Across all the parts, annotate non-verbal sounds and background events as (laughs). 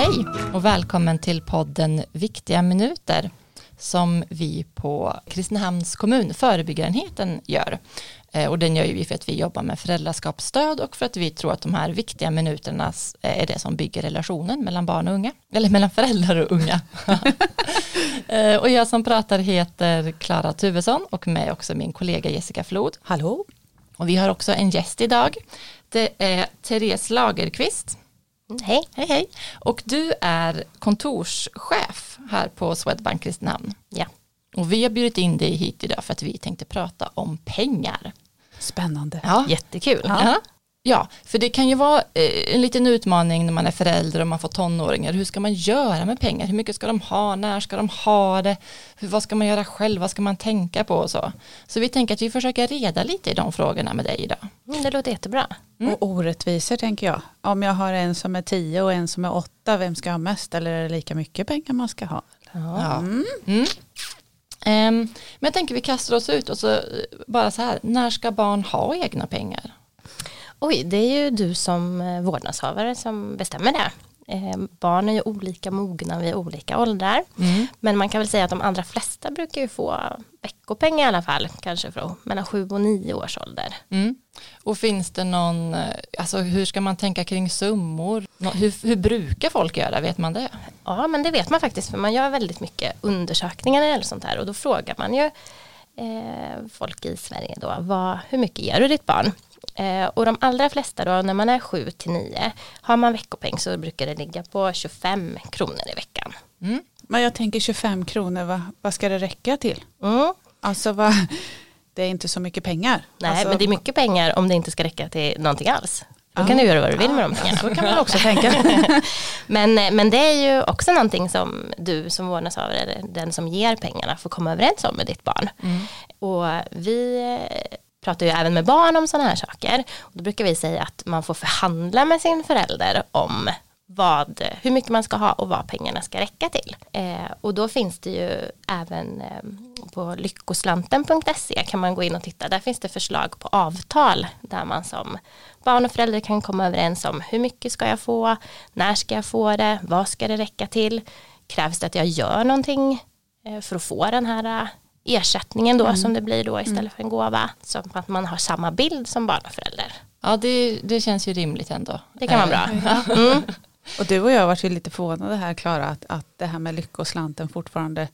hej och välkommen till podden Viktiga minuter som vi på Kristinehamns kommun, förebyggarenheten, gör. Eh, och den gör vi för att vi jobbar med föräldraskapsstöd och för att vi tror att de här viktiga minuterna är det som bygger relationen mellan barn och unga, eller mellan föräldrar och unga. (laughs) Eh, och jag som pratar heter Klara Tuvesson och med också min kollega Jessica Flod. Hallå! Och vi har också en gäst idag. Det är Therese Lagerqvist. Mm, hej. Hej hej. Och du är kontorschef här på Swedbank Kristinehamn. Ja. Och vi har bjudit in dig hit idag för att vi tänkte prata om pengar. Spännande. Ja. Jättekul. Ja. Ja, för det kan ju vara eh, en liten utmaning när man är förälder och man får tonåringar. Hur ska man göra med pengar? Hur mycket ska de ha? När ska de ha det? Hur, vad ska man göra själv? Vad ska man tänka på och så? Så vi tänker att vi försöker reda lite i de frågorna med dig idag. Mm, det låter jättebra. Mm. Och orättvisor tänker jag. Om jag har en som är tio och en som är åtta, vem ska ha mest eller är det lika mycket pengar man ska ha? Ja. Mm. Mm. Um, men jag tänker vi kastar oss ut och så eh, bara så här, när ska barn ha egna pengar? Oj, det är ju du som eh, vårdnadshavare som bestämmer det. Eh, barn är ju olika mogna vid olika åldrar. Mm. Men man kan väl säga att de allra flesta brukar ju få veckopeng i alla fall, kanske från mellan sju och nio års ålder. Mm. Och finns det någon, eh, alltså hur ska man tänka kring summor? Hur, hur, brukar folk göra, vet man det? Ja, men det vet man faktiskt, för man gör väldigt mycket undersökningar eller sånt här och då frågar man ju eh, folk i Sverige då, vad, hur mycket ger du ditt barn? Eh, och de allra flesta då när man är 7 till 9 har man veckopeng så brukar det ligga på 25 kronor i veckan. Mm. Men jag tänker 25 kronor, vad, vad ska det räcka till? Mm. Alltså vad, (laughs) det är inte så mycket pengar. Nej alltså, men det är mycket pengar om det inte ska räcka till någonting alls. Då kan du göra vad du vill med de pengarna. Så kan man också (laughs) tänka. (laughs) men, men det är ju också någonting som du som vårdnadshavare, den som ger pengarna, får komma överens om med ditt barn. Mm. Och vi pratar ju även med barn om sådana här saker. Och då brukar vi säga att man får förhandla med sin förälder om vad, hur mycket man ska ha och vad pengarna ska räcka till. Eh, och då finns det ju även eh, på lyckoslanten.se kan man gå in och titta. Där finns det förslag på avtal där man som barn och förälder kan komma överens om hur mycket ska jag få, när ska jag få det, vad ska det räcka till, krävs det att jag gör någonting eh, för att få den här ersättningen då mm. som det blir då istället mm. för en gåva. Så att man har samma bild som barn och förälder. Ja det, det känns ju rimligt ändå. Det kan vara bra. (laughs) Mm. Och du och jag har varit lite förvånade här Klara att, att det här med lyckoslanten fortfarande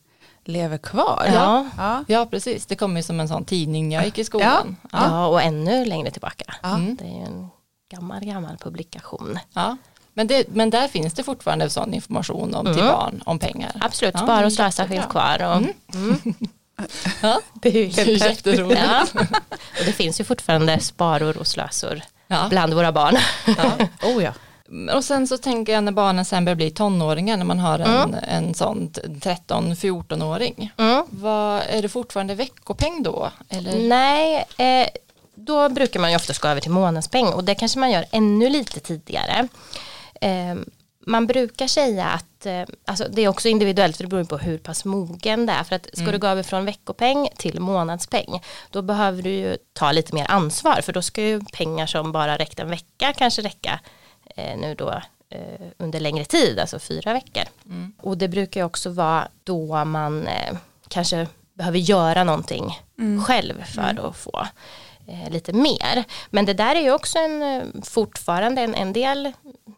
lever kvar. Ja, ja. ja precis. Det kom ju som en sån tidning när jag gick i skolan. Ja, ja. och ännu längre tillbaka. Mm. Det är ju en gammal, gammal publikation. Ja. Men, det, men där finns det fortfarande sån information om mm. till barn om pengar. Absolut, ja, spara och slösa finns kvar. Och, mm. Mm. (laughs) Ja, det är ju helt jätteroligt. Ja. Och det finns ju fortfarande sparor och slösor ja. bland våra barn. Ja. Oh ja. Och sen så tänker jag när barnen sen börjar bli tonåringar när man har en, mm. en sån 13-14-åring. Mm. är det fortfarande veckopeng då? Eller? Nej, eh, då brukar man ju ofta gå över till månadspeng och det kanske man gör ännu lite tidigare. Eh, man brukar säga att, eh, alltså det är också individuellt för det beror på hur pass mogen det är. För att ska mm. du gå över från veckopeng till månadspeng då behöver du ju ta lite mer ansvar för då ska ju pengar som bara räckt en vecka kanske räcka eh, nu då eh, under längre tid, alltså fyra veckor. Mm. Och det brukar ju också vara då man eh, kanske behöver göra någonting mm. själv för mm. att få eh, lite mer. Men det där är ju också en, eh, fortfarande en, en del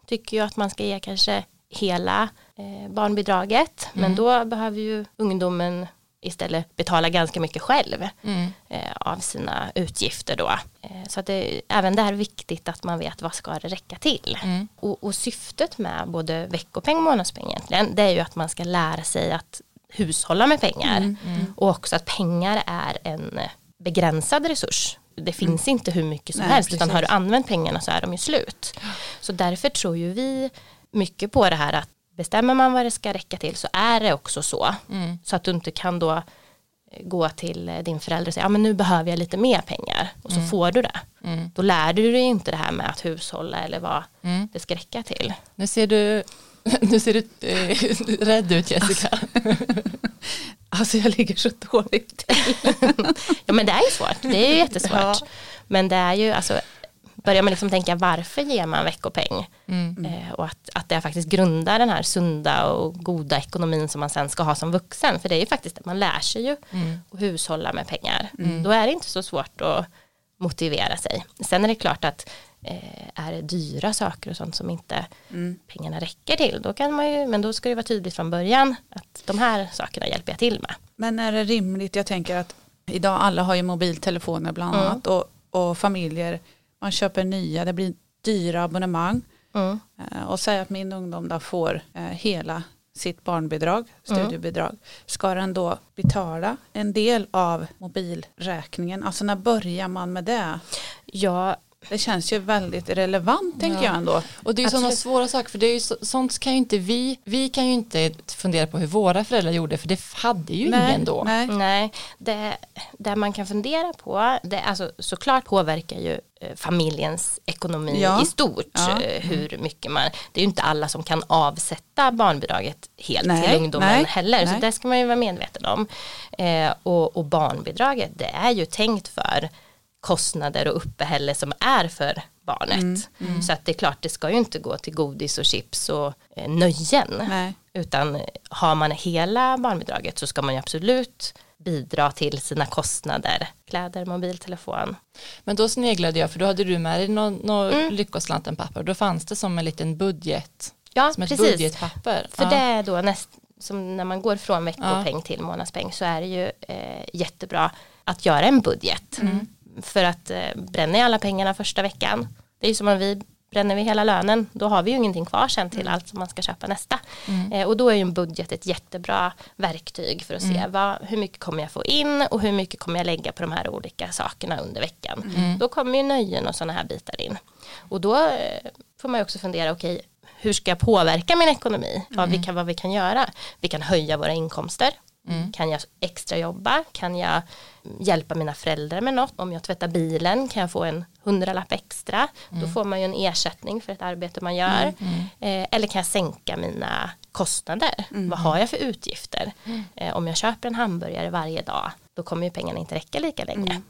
tycker ju att man ska ge kanske hela eh, barnbidraget. Mm. Men då behöver ju ungdomen istället betala ganska mycket själv mm. eh, av sina utgifter då. Eh, så att det är även där viktigt att man vet vad ska det räcka till. Mm. Och, och, syftet med både veckopeng och månadspeng egentligen det är ju att man ska lära sig att hushålla med pengar mm. mm. och också att pengar är en begränsad resurs det finns mm. inte hur mycket som Nej, helst precis. utan har du använt pengarna så är de ju slut. Så därför tror ju vi mycket på det här att bestämmer man vad det ska räcka till så är det också så. Mm. Så att du inte kan då eh, gå till eh, din förälder och säga ja men nu behöver jag lite mer pengar och så mm. får du det. Mm. Då lär du dig inte det här med att hushålla eller vad mm. det ska räcka till. Nu ser du, (laughs) nu ser du eh, rädd ut Jessica. Alltså (laughs) jag ligger så dåligt till. (laughs) ja men det är ju svårt, det är ju jättesvårt. Ja. Men det är ju alltså börjar man liksom tänka varför ger man veckopeng? Mm. Eh, och att, att det faktiskt grundar den här sunda och goda ekonomin som man sen ska ha som vuxen. För det är ju faktiskt att man lär sig ju Mm. att hushålla med pengar. Då är det inte så svårt att motivera sig. Sen är det klart att eh, är dyra saker och sånt som inte Mm. pengarna räcker till, då kan man ju, men då ska det vara tydligt från början att de här sakerna hjälper jag till med. Men är det rimligt, jag tänker att idag alla har ju mobiltelefoner bland Mm. annat och, och familjer, man köper nya, det blir dyra abonnemang Mm. Eh, och säg att min ungdom då får eh, hela sitt barnbidrag, Mm. studiebidrag, ska den då betala en del av mobilräkningen? Alltså när börjar man med det? Ja, Det känns ju väldigt relevant tänker Ja. jag ändå. Och det är ju sådana Absolut. svåra saker, för det är ju så, sånt kan ju inte vi, vi kan ju inte fundera på hur våra föräldrar gjorde, för det hade ju ingen då. nej. nej, det, det man kan fundera på, det, alltså, såklart påverkar ju eh, familjens ekonomi Ja. i stort, Ja. eh, hur mycket man, det är ju inte alla som kan avsätta barnbidraget helt Nej, till ungdomen nej, heller, så nej. det ska man ju vara medveten om. Eh, och, och barnbidraget, det är ju tänkt för kostnader och uppehälle som är för barnet. Mm, Så att det är klart, det ska ju inte gå till godis och chips och eh, nöjen. Nej. Utan har man hela barnbidraget så ska man ju absolut bidra till sina kostnader. Kläder, mobiltelefon. Men då sneglade jag, för då hade du med dig någon, någon Mm. lyckoslanten papper, då fanns det som en liten budget, Ja, som ett precis. budgetpapper. För ja. det är då näst, som när man går från veckopeng till månadspeng så är det ju eh, jättebra att göra en budget. För att eh, bränner jag alla pengarna första veckan, det är ju som om vi bränner vi hela lönen, då har vi ju ingenting kvar sen till allt som man ska köpa nästa. Eh, och då är ju en budget ett jättebra verktyg för att se vad, hur mycket kommer jag få in och hur mycket kommer jag lägga på de här olika sakerna under veckan. Då kommer ju nöjen och sådana här bitar in. Och då eh, får man ju också fundera, okej, hur ska jag påverka min ekonomi? Vad, vi kan, vad vi kan göra? Vi kan höja våra inkomster. Kan jag extra jobba? Kan jag hjälpa mina föräldrar med något? Om jag tvättar bilen kan jag få en hundralapp extra. Då får man ju en ersättning för ett arbete man gör. Eh, eller kan jag sänka mina kostnader? Vad har jag för utgifter? Eh, om jag köper en hamburgare varje dag då kommer ju pengarna inte räcka lika länge.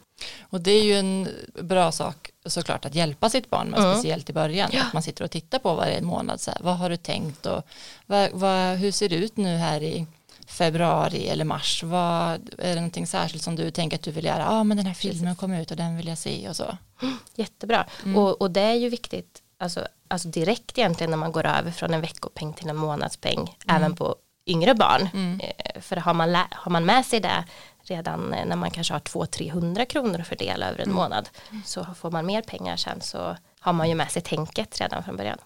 Och det är ju en bra sak såklart att hjälpa sitt barn med, Mm. speciellt i början. Ja. Att man sitter och tittar på varje månad, så här, vad har du tänkt och vad, vad, hur ser det ut nu här i februari eller mars? Vad, är det någonting särskilt som du tänker att du vill göra? Ja, men den här filmen kommer ut och den vill jag se och så. Jättebra. Och, och det är ju viktigt, alltså, alltså direkt egentligen när man går över från en veckopeng till en månadspeng, även på yngre barn. Eh, För har man, har man med sig det redan eh, när man kanske har 200-300 kronor att fördela över en månad, så får man mer pengar sen så har man ju med sig tänket redan från början.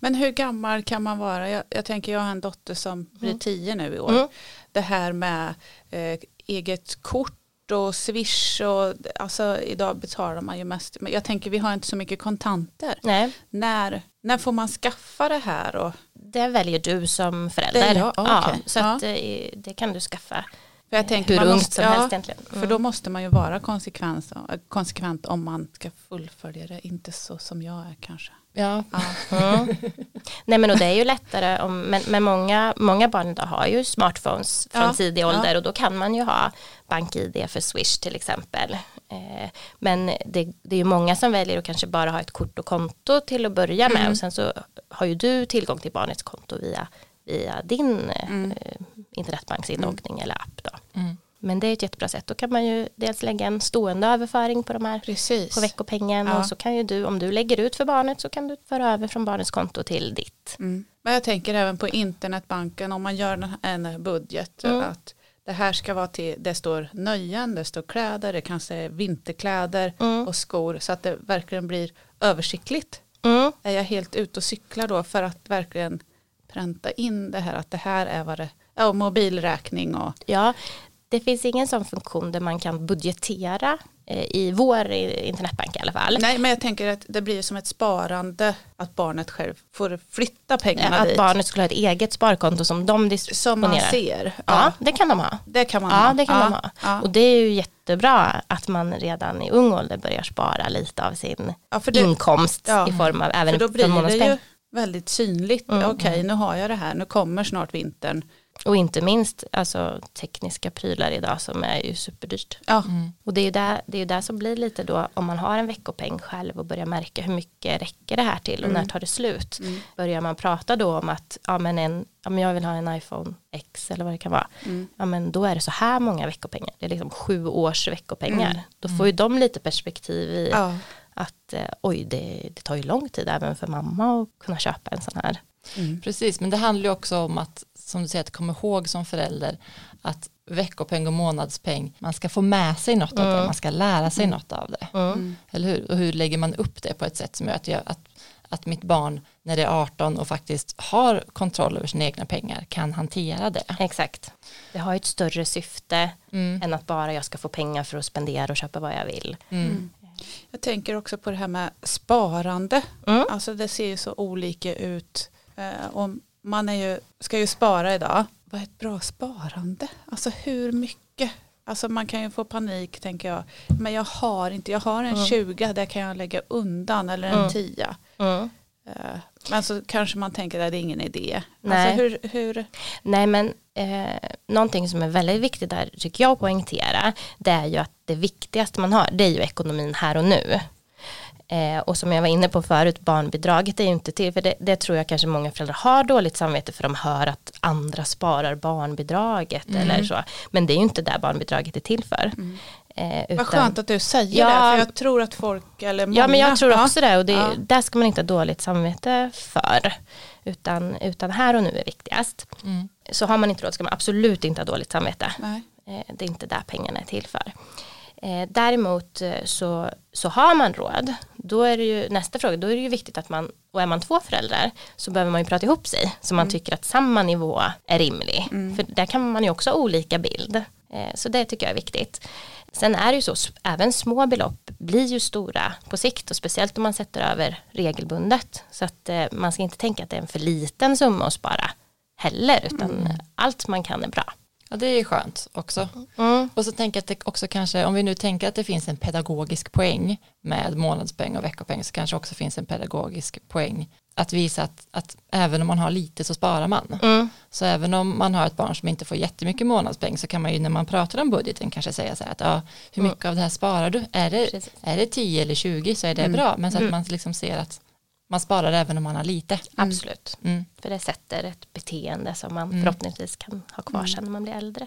Men hur gammal kan man vara? Jag, jag tänker jag har en dotter som blir tio nu i år. Mm. Det här med eh, eget kort och swish och alltså idag betalar man ju mest. Men jag tänker vi har inte så mycket kontanter. Nej, När, när får man skaffa det här? Och, det väljer du som förälder. Det är jag, ja, så Ja. eh, det kan du skaffa för jag tänker hur man ungt måste- som ja, helst egentligen. För då måste man ju vara konsekvent, konsekvent om man ska fullfölja det. Inte så som jag är kanske. Ja, Mm. (laughs) Nej men och det är ju lättare om, men, men många, många barn idag har ju smartphones från Ja, tidig ja. ålder och då kan man ju ha bank-id för Swish till exempel. Eh, men det, det är ju många som väljer att kanske bara ha ett kort och konto till att börja med Mm. och sen så har ju du tillgång till barnets konto via, via din eh, internetbanksinloggning eller app då. Mm. Men det är ett jättebra sätt. Då kan man ju dels lägga en stående överföring på de här Precis. på veckopengen Ja. och så kan ju du, om du lägger ut för barnet så kan du föra över från barnets konto till ditt. Mm. Men jag tänker även på internetbanken om man gör en budget Mm. att det här ska vara till, det står nöjen, det står kläder, det kanske är vinterkläder Mm. och skor så att det verkligen blir översiktligt. Mm. Är jag helt ute och cyklar då för att verkligen pränta in det här att det här är vad det ja, mobilräkning och Ja, det finns ingen sån funktion där man kan budgetera eh, i vår eh, internetbank i alla fall. nej men jag tänker att det blir som ett sparande att barnet själv får flytta pengarna Att dit barnet skulle ha ett eget sparkonto som de som man disponerar. ser. Ja, det kan de ha. det kan man Ja, ha. det kan ja, de ha. Ja. Och det är ju jättebra att man redan i ung ålder börjar spara lite av sin Ja, det, inkomst Ja. i form av även För då blir det förmånspeng. ju väldigt synligt. Mm. Okej, nu har jag det här. Nu kommer snart vintern. Och inte minst alltså, tekniska prylar idag som är ju superdyrt. Ja. Mm. Och det är ju där, det är där som blir lite då om man har en veckopeng själv och börjar märka hur mycket räcker det här till och Mm. när tar det slut. Mm. Börjar man prata då om att ja, men en, ja, men jag vill ha en iPhone X eller vad det kan vara. Mm. Ja, men då är det så här många veckopengar. Det är liksom sju års veckopengar. Mm. Då får ju de lite perspektiv i Ja. Att eh, oj det, det tar ju lång tid även för mamma att kunna köpa en sån här. Mm. Precis, men det handlar ju också om att, som du säger, att komma ihåg som förälder att veckopeng och månadspeng, man ska få med sig något av det, Mm. man ska lära sig något av det. Mm. Mm. Eller hur? Och hur lägger man upp det på ett sätt som gör att, jag, att, att mitt barn när det är 18 och faktiskt har kontroll över sina egna pengar kan hantera det. Exakt. Det har ett större syfte Mm. än att bara jag ska få pengar för att spendera och köpa vad jag vill. Jag tänker också på det här med sparande. Mm. Alltså det ser ju så olika ut. Eh, och man är ju, ska ju spara idag. Vad är ett bra sparande? Alltså hur mycket? Alltså man kan ju få panik tänker jag. Men jag har inte, jag har en Mm. 20 där kan jag lägga undan eller en Mm. 10. Mm. Eh, men så kanske man tänker att det är ingen idé. Nej. Alltså hur, hur Nej men eh, någonting som är väldigt viktigt där tycker jag att poängtera det är ju att det viktigaste man har det är ju ekonomin här och nu. Eh, och som jag var inne på förut, barnbidraget är ju inte till, för det, det tror jag kanske många föräldrar har dåligt samvete för de hör att andra sparar barnbidraget Mm. eller så. Men det är ju inte där barnbidraget är till för. Mm. Eh, utan, Vad skönt att du säger Ja. det. För jag tror att folk, eller många. Ja men jag tror också det och det, Ja. där ska man inte ha dåligt samvete för. Utan, utan här och nu är viktigast. Mm. Så har man inte råd ska man absolut inte ha dåligt samvete. Nej. Eh, det är inte där pengarna är till för. Eh, däremot eh, så, så har man råd, då är det ju nästa fråga, då är det ju viktigt att man, och är man två föräldrar så behöver man ju prata ihop sig så man tycker att samma nivå är rimlig. Mm. För där kan man ju också ha olika bild. Eh, så det tycker jag är viktigt. Sen är det ju så, även små belopp blir ju stora på sikt och speciellt om man sätter över regelbundet. Så att eh, man ska inte tänka att det är en för liten summa att spara heller, utan allt man kan är bra. Ja, det är skönt också. Mm. Och så tänker jag att det också kanske, om vi nu tänker att det finns en pedagogisk poäng med månadspeng och veckopeng så kanske också finns en pedagogisk poäng att visa att, att även om man har lite så sparar man. Mm. Så även om man har ett barn som inte får jättemycket månadspeng så kan man ju när man pratar om budgeten kanske säga så här att ja, hur mycket av det här sparar du? Är det, Precis. är det 10 eller 20 så är det Mm. bra men så att Mm. man liksom ser att man sparar även om man har lite. Absolut. Mm. För det sätter ett beteende som man Mm. förhoppningsvis kan ha kvar Mm. sen när man blir äldre.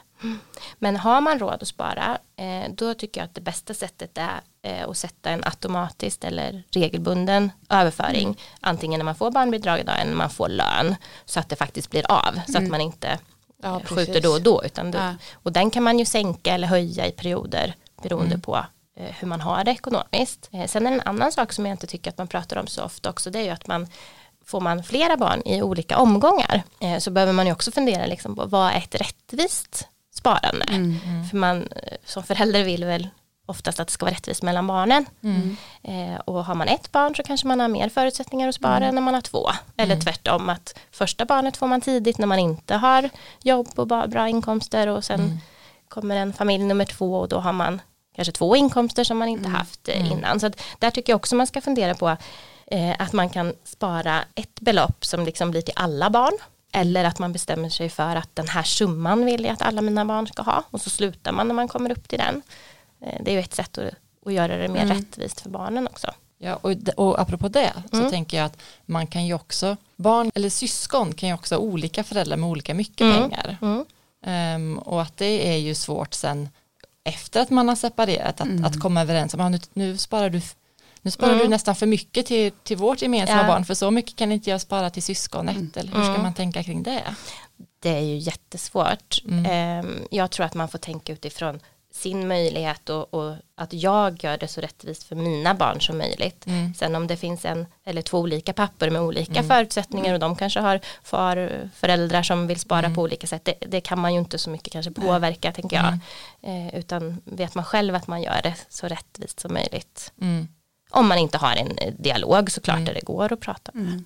Men har man råd att spara, eh, då tycker jag att det bästa sättet är eh, att sätta en automatiskt eller regelbunden överföring. Antingen när man får barnbidrag idag eller när man får lön. Så att det faktiskt blir av. Så att Mm. man inte Ja, eh, skjuter då och då. Utan då Ja. Och den kan man ju sänka eller höja i perioder beroende Mm. på hur man har det ekonomiskt. Eh, sen är en annan sak som jag inte tycker att man pratar om så ofta också. Det är ju att man får man flera barn i olika omgångar eh, så behöver man ju också fundera liksom på vad är ett rättvist sparande. Mm. För man eh, som förälder vill väl oftast att det ska vara rättvist mellan barnen. Mm. Eh, och har man ett barn så kanske man har mer förutsättningar att spara Mm. än när man har två. Eller tvärtom att första barnet får man tidigt när man inte har jobb och bra inkomster och sen Mm. kommer en familj nummer två och då har man kanske två inkomster som man inte Mm. haft eh, Mm. innan. Så där tycker jag också man ska fundera på eh, att man kan spara ett belopp som liksom blir till alla barn. Eller att man bestämmer sig för att den här summan vill jag att alla mina barn ska ha. Och så slutar man när man kommer upp till den. Eh, det är ju ett sätt att, att göra det mer Mm. rättvist för barnen också. Ja, och, och apropå det så Mm. tänker jag att man kan ju också, barn eller syskon kan ju också ha olika föräldrar med olika mycket Mm. pengar. Ehm, och att det är ju svårt sen efter att man har separerat att, Mm. att komma överens om, ah, nu, nu sparar du nu sparar Mm. du nästan för mycket till, till vårt gemensamma Ja. barn för så mycket kan inte jag spara till syskonet Mm. eller hur ska man tänka kring det? Det är ju jättesvårt. Mm. Ehm, Jag tror att man får tänka utifrån sin möjlighet och, och att jag gör det så rättvist för mina barn som möjligt. Mm. Sen om det finns en eller två olika pappor med olika Mm. förutsättningar och de kanske har far, föräldrar som vill spara Mm. på olika sätt. Det, det kan man ju inte så mycket kanske påverka tänker jag. Mm. Eh, utan vet man själv att man gör det så rättvist som möjligt. Mm. Om man inte har en eh, dialog såklart Mm. där det går att prata. Mm.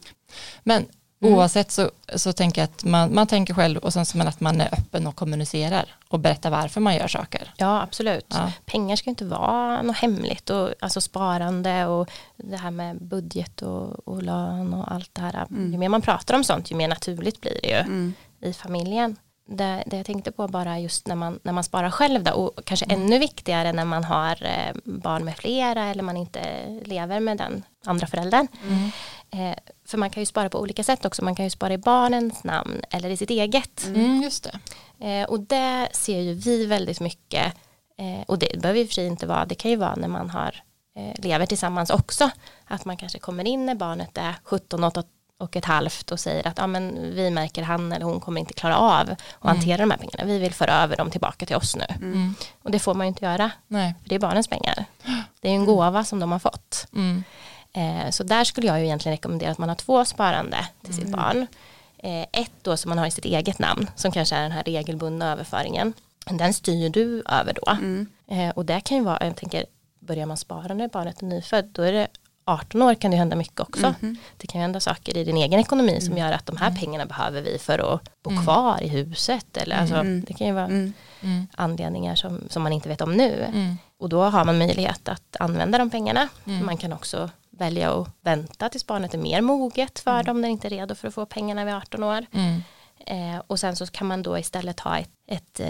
Men Mm. oavsett så, så tänker jag att man, man tänker själv och sen så men att man är öppen och kommunicerar och berättar varför man gör saker. Ja absolut. Ja. Pengar ska inte vara något hemligt. Och, alltså sparande och det här med budget och, och lön och allt det här. Mm. Ju mer man pratar om sånt ju mer naturligt blir det ju Mm. i familjen. Det, det jag tänkte på bara just när man, när man sparar själv då, och kanske Mm. ännu viktigare när man har eh, barn med flera eller man inte lever med den andra föräldern. Mm. Eh, för man kan ju spara på olika sätt också. Man kan ju spara i barnens namn eller i sitt eget. Mm, just det. Eh, och det ser ju vi väldigt mycket. Eh, och det behöver och för sig inte vara, det kan ju vara när man har, eh, lever tillsammans också. Att man kanske kommer in när barnet är 17 och, och ett halvt och säger att ah, men vi märker han eller hon kommer inte klara av att hantera de här pengarna. Vi vill föra över dem tillbaka till oss nu. Mm. Och det får man ju inte göra, Nej. för det är barnens pengar. Det är en gåva som de har fått. Mm. Eh, så där skulle jag ju egentligen rekommendera att man har två sparande till sitt barn. Eh, ett då som man har i sitt eget namn som kanske är den här regelbundna överföringen. Den styr du över då. Eh, och det kan ju vara, jag tänker, börjar man spara när barnet är nyfödd då är det 18 år kan det hända mycket också. Det kan hända saker i din egen ekonomi som gör att de här pengarna behöver vi för att bo kvar i huset. Eller alltså, Det kan ju vara Mm. anledningar som, som man inte vet om nu. Mm. Och då har man möjlighet att använda de pengarna. Man kan också välja att vänta tills barnet är mer moget för dem när inte är redo för att få pengarna vid 18 år. Mm. Eh, och sen så kan man då istället ha ett, ett eh,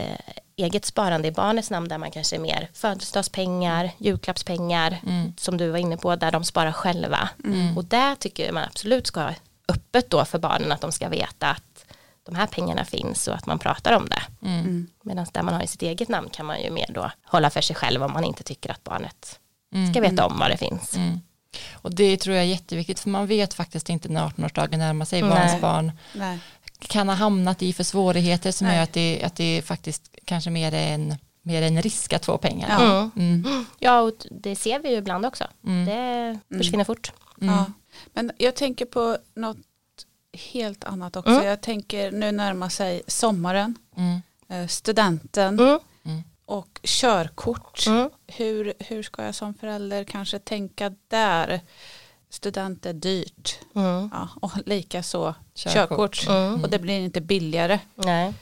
eget sparande i barnets namn där man kanske är mer födelsedagspengar, julklappspengar som du var inne på där de sparar själva. Och där tycker man absolut ska ha öppet då för barnen att de ska veta att de här pengarna finns och att man pratar om det. Mm. Medan där man har i sitt eget namn kan man ju mer då hålla för sig själv om man inte tycker att barnet Mm. ska veta om vad det finns. Mm. Och det tror jag är jätteviktigt för man vet faktiskt inte när 18-årsdagen närmar sig ens barn Nej. Kan ha hamnat i för svårigheter som Nej. gör att det, att det faktiskt kanske mer är en, mer en risk att få pengar. Ja. Mm. Mm. Ja, och det ser vi ju ibland också. Mm. Det försvinner fort. Mm. Ja. Men jag tänker på något helt annat också. Mm. Jag tänker nu närmar sig sommaren, Mm. eh, studenten Mm. och körkort. Mm. Hur, hur ska jag som förälder kanske tänka där? Student är dyrt. Mm. Ja, och lika så Körkort. körkort. Mm. Och det blir inte billigare. Nej.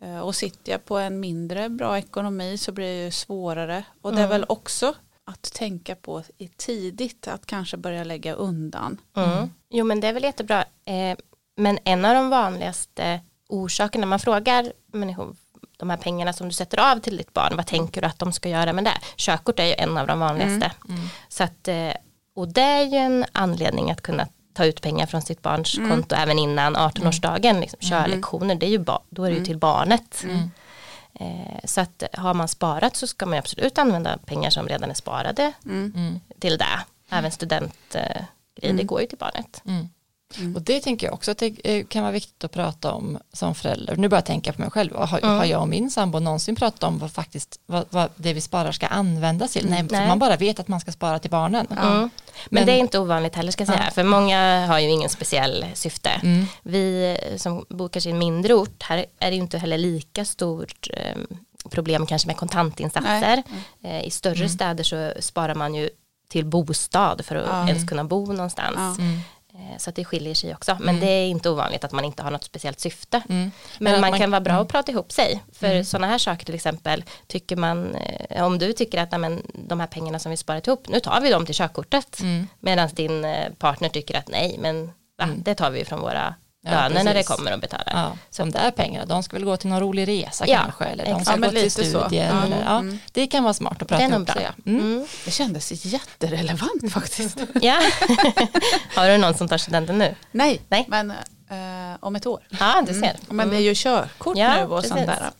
Eh, Och sitter jag på en mindre bra ekonomi så blir det ju svårare. Och det är Mm. väl också att tänka på i tidigt att kanske börja lägga undan. Mm. Jo men det är väl jättebra. Eh, men en av de vanligaste orsakerna man frågar människor de här pengarna som du sätter av till ditt barn, vad tänker du att de ska göra med det? Körkort är ju en av de vanligaste. Mm. Så att, eh, och det är ju en anledning att kunna ta ut pengar från sitt barns konto även innan 18-årsdagen. Liksom. Körlektioner, det är ju då är det ju till barnet. Mm. Eh, så att har man sparat så ska man ju absolut använda pengar som redan är sparade Mm. till det. Även studentgrejer, det går ju till barnet. Mm. Och det tänker jag också att det eh, kan vara viktigt att prata om som förälder. Nu börjar jag tänka på mig själv. Har, Mm. har jag och min sambo någonsin pratat om vad, faktiskt, vad, vad det vi sparar ska användas till? Nej, för Nej. man bara vet att man ska spara till barnen. Mm. Men, Men- det är inte ovanligt heller ska jag säga, för många har ju ingen speciell syfte. Mm. Vi som bor kanske i en mindre ort, här är det ju inte heller lika stort eh, problem kanske med kontantinsatser. Eh, I större städer så sparar man ju till bostad för att Ja. ens kunna bo någonstans. Mm. Eh, Så att det skiljer sig också. Men det är inte ovanligt att man inte har något speciellt syfte. Mm. Men att man, man- kan vara bra mm. att prata ihop sig. För sådana här saker till exempel, tycker man, eh, om du tycker att men, de här pengarna som vi sparat ihop, nu tar vi dem till körkortet. Mm. Medan din eh, partner tycker att nej, men va, det tar vi från våra Ja, löner när det kommer och betalar. Ja, så de där pengarna, de ska väl gå till någon rolig resa Ja, kanske, eller de ska Ja, gå till studier. Ja. Eller, ja, Mm. Det kan vara smart att prata ihop sig. Ja. Mm. Mm. Det kändes jätterelevant faktiskt. (laughs) Ja. (laughs) har du någon som tar studenten nu? Nej, Nej. men eh, om ett år. Ja, du ser. Mm. Men det är ju körkort Ja, nu och sånt där.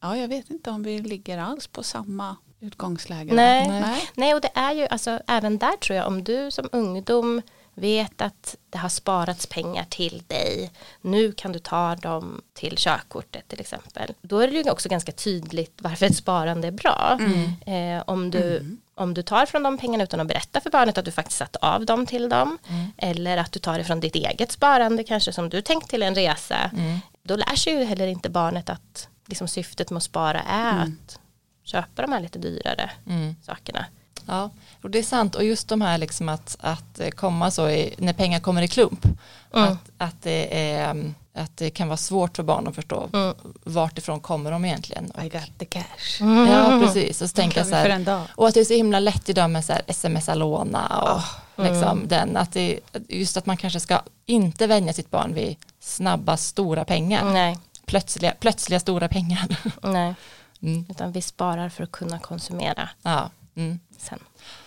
Ja, jag vet inte om vi ligger alls på samma utgångsläge. Nej. Nej. Nej, och det är ju, alltså även där tror jag, om du som ungdom vet att det har sparats pengar till dig, nu kan du ta dem till körkortet till exempel. Då är det ju också ganska tydligt varför ett sparande är bra. Eh, om, du, om du tar från de pengarna utan att berätta för barnet att du faktiskt satt av dem till dem, eller att du tar det från ditt eget sparande kanske som du tänkt till en resa, då lär sig ju heller inte barnet att liksom, syftet med att spara är att köpa de här lite dyrare Mm. sakerna. Ja, och det är sant. Och just de här liksom att, att komma så i, när pengar kommer i klump. Mm. Att, att, det är, mm, att det kan vara svårt för barn att förstå Mm. vart ifrån kommer de egentligen. I got the cash. Ja, precis. Och så tänker jag så För här, en dag. och att det är så himla lätt idag med så här smsa låna och Mm. liksom den, att det, just att man kanske ska inte vänja sitt barn vid snabba stora pengar. Nej, plötsliga, plötsliga stora pengar. Nej, (laughs) Mm. utan vi sparar för att kunna konsumera Ja. Mm. sen.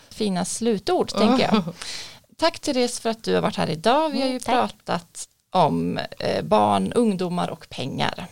Fina slutord tänker jag. (laughs) Tack Therese för att du har varit här idag. Vi har ju Mm, tack. pratat om eh, barn, ungdomar och pengar.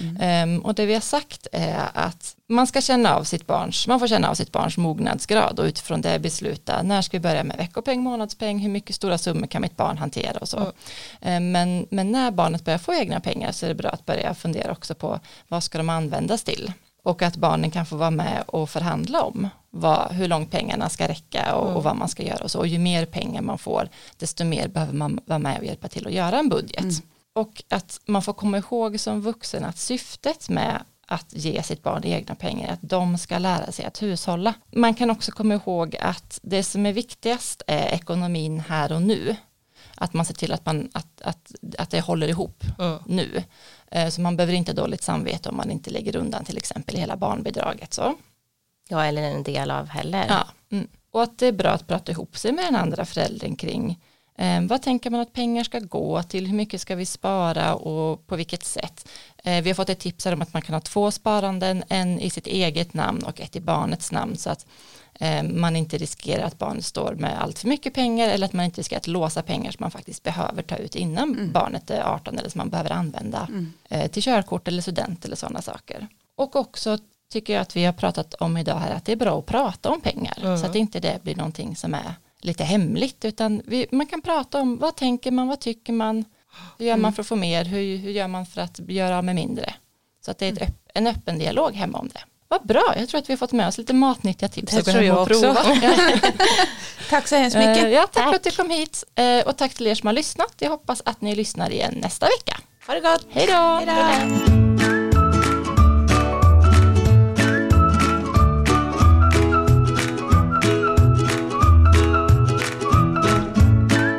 Mm. Ehm, och det vi har sagt är att man ska känna av sitt barns, man får känna av sitt barns mognadsgrad och utifrån det besluta när ska vi börja med veckopeng, månadspeng, hur mycket stora summor kan mitt barn hantera och så. Mm. Ehm, men, men när barnet börjar få egna pengar så är det bra att börja fundera också på vad ska de användas till och att barnen kan få vara med och förhandla om vad, hur långt pengarna ska räcka och, Mm. och vad man ska göra och så. Och ju mer pengar man får, desto mer behöver man vara med och hjälpa till att göra en budget. Mm. Och att man får komma ihåg som vuxen att syftet med att ge sitt barn egna pengar är att de ska lära sig att hushålla. Man kan också komma ihåg att det som är viktigast är ekonomin här och nu. Att man ser till att, man, att, att, att det håller ihop Mm. nu. Eh, Så man behöver inte dåligt samvete om man inte lägger undan till exempel hela barnbidraget. Så. Ja, eller en del av heller. Ja. Mm. Och att det är bra att prata ihop sig med den andra föräldern kring eh, vad tänker man att pengar ska gå till, hur mycket ska vi spara och på vilket sätt. Eh, vi har fått ett tips här om att man kan ha två sparanden, en i sitt eget namn och ett i barnets namn så att eh, man inte riskerar att barnet står med allt för mycket pengar eller att man inte riskerar att låsa pengar som man faktiskt behöver ta ut innan Mm. barnet är 18 eller som man behöver använda Mm. eh, till körkort eller student eller sådana saker. Och också tycker jag att vi har pratat om idag här att det är bra att prata om pengar Mm. så att inte det blir någonting som är lite hemligt utan vi, man kan prata om vad tänker man, vad tycker man, hur gör man för att få mer, hur, hur gör man för att göra av med mindre. Så att det är ett, öpp- en öppen dialog hemma om det. Vad bra, jag tror att vi har fått med oss lite matnyttiga tips Det tror jag också. (laughs) (laughs) Tack så hemskt mycket. Eh, Ja, tack, Tack. för att du kom hit Eh, och tack till er som har lyssnat. Jag hoppas att ni lyssnar igen nästa vecka. Ha det gott. Hej då.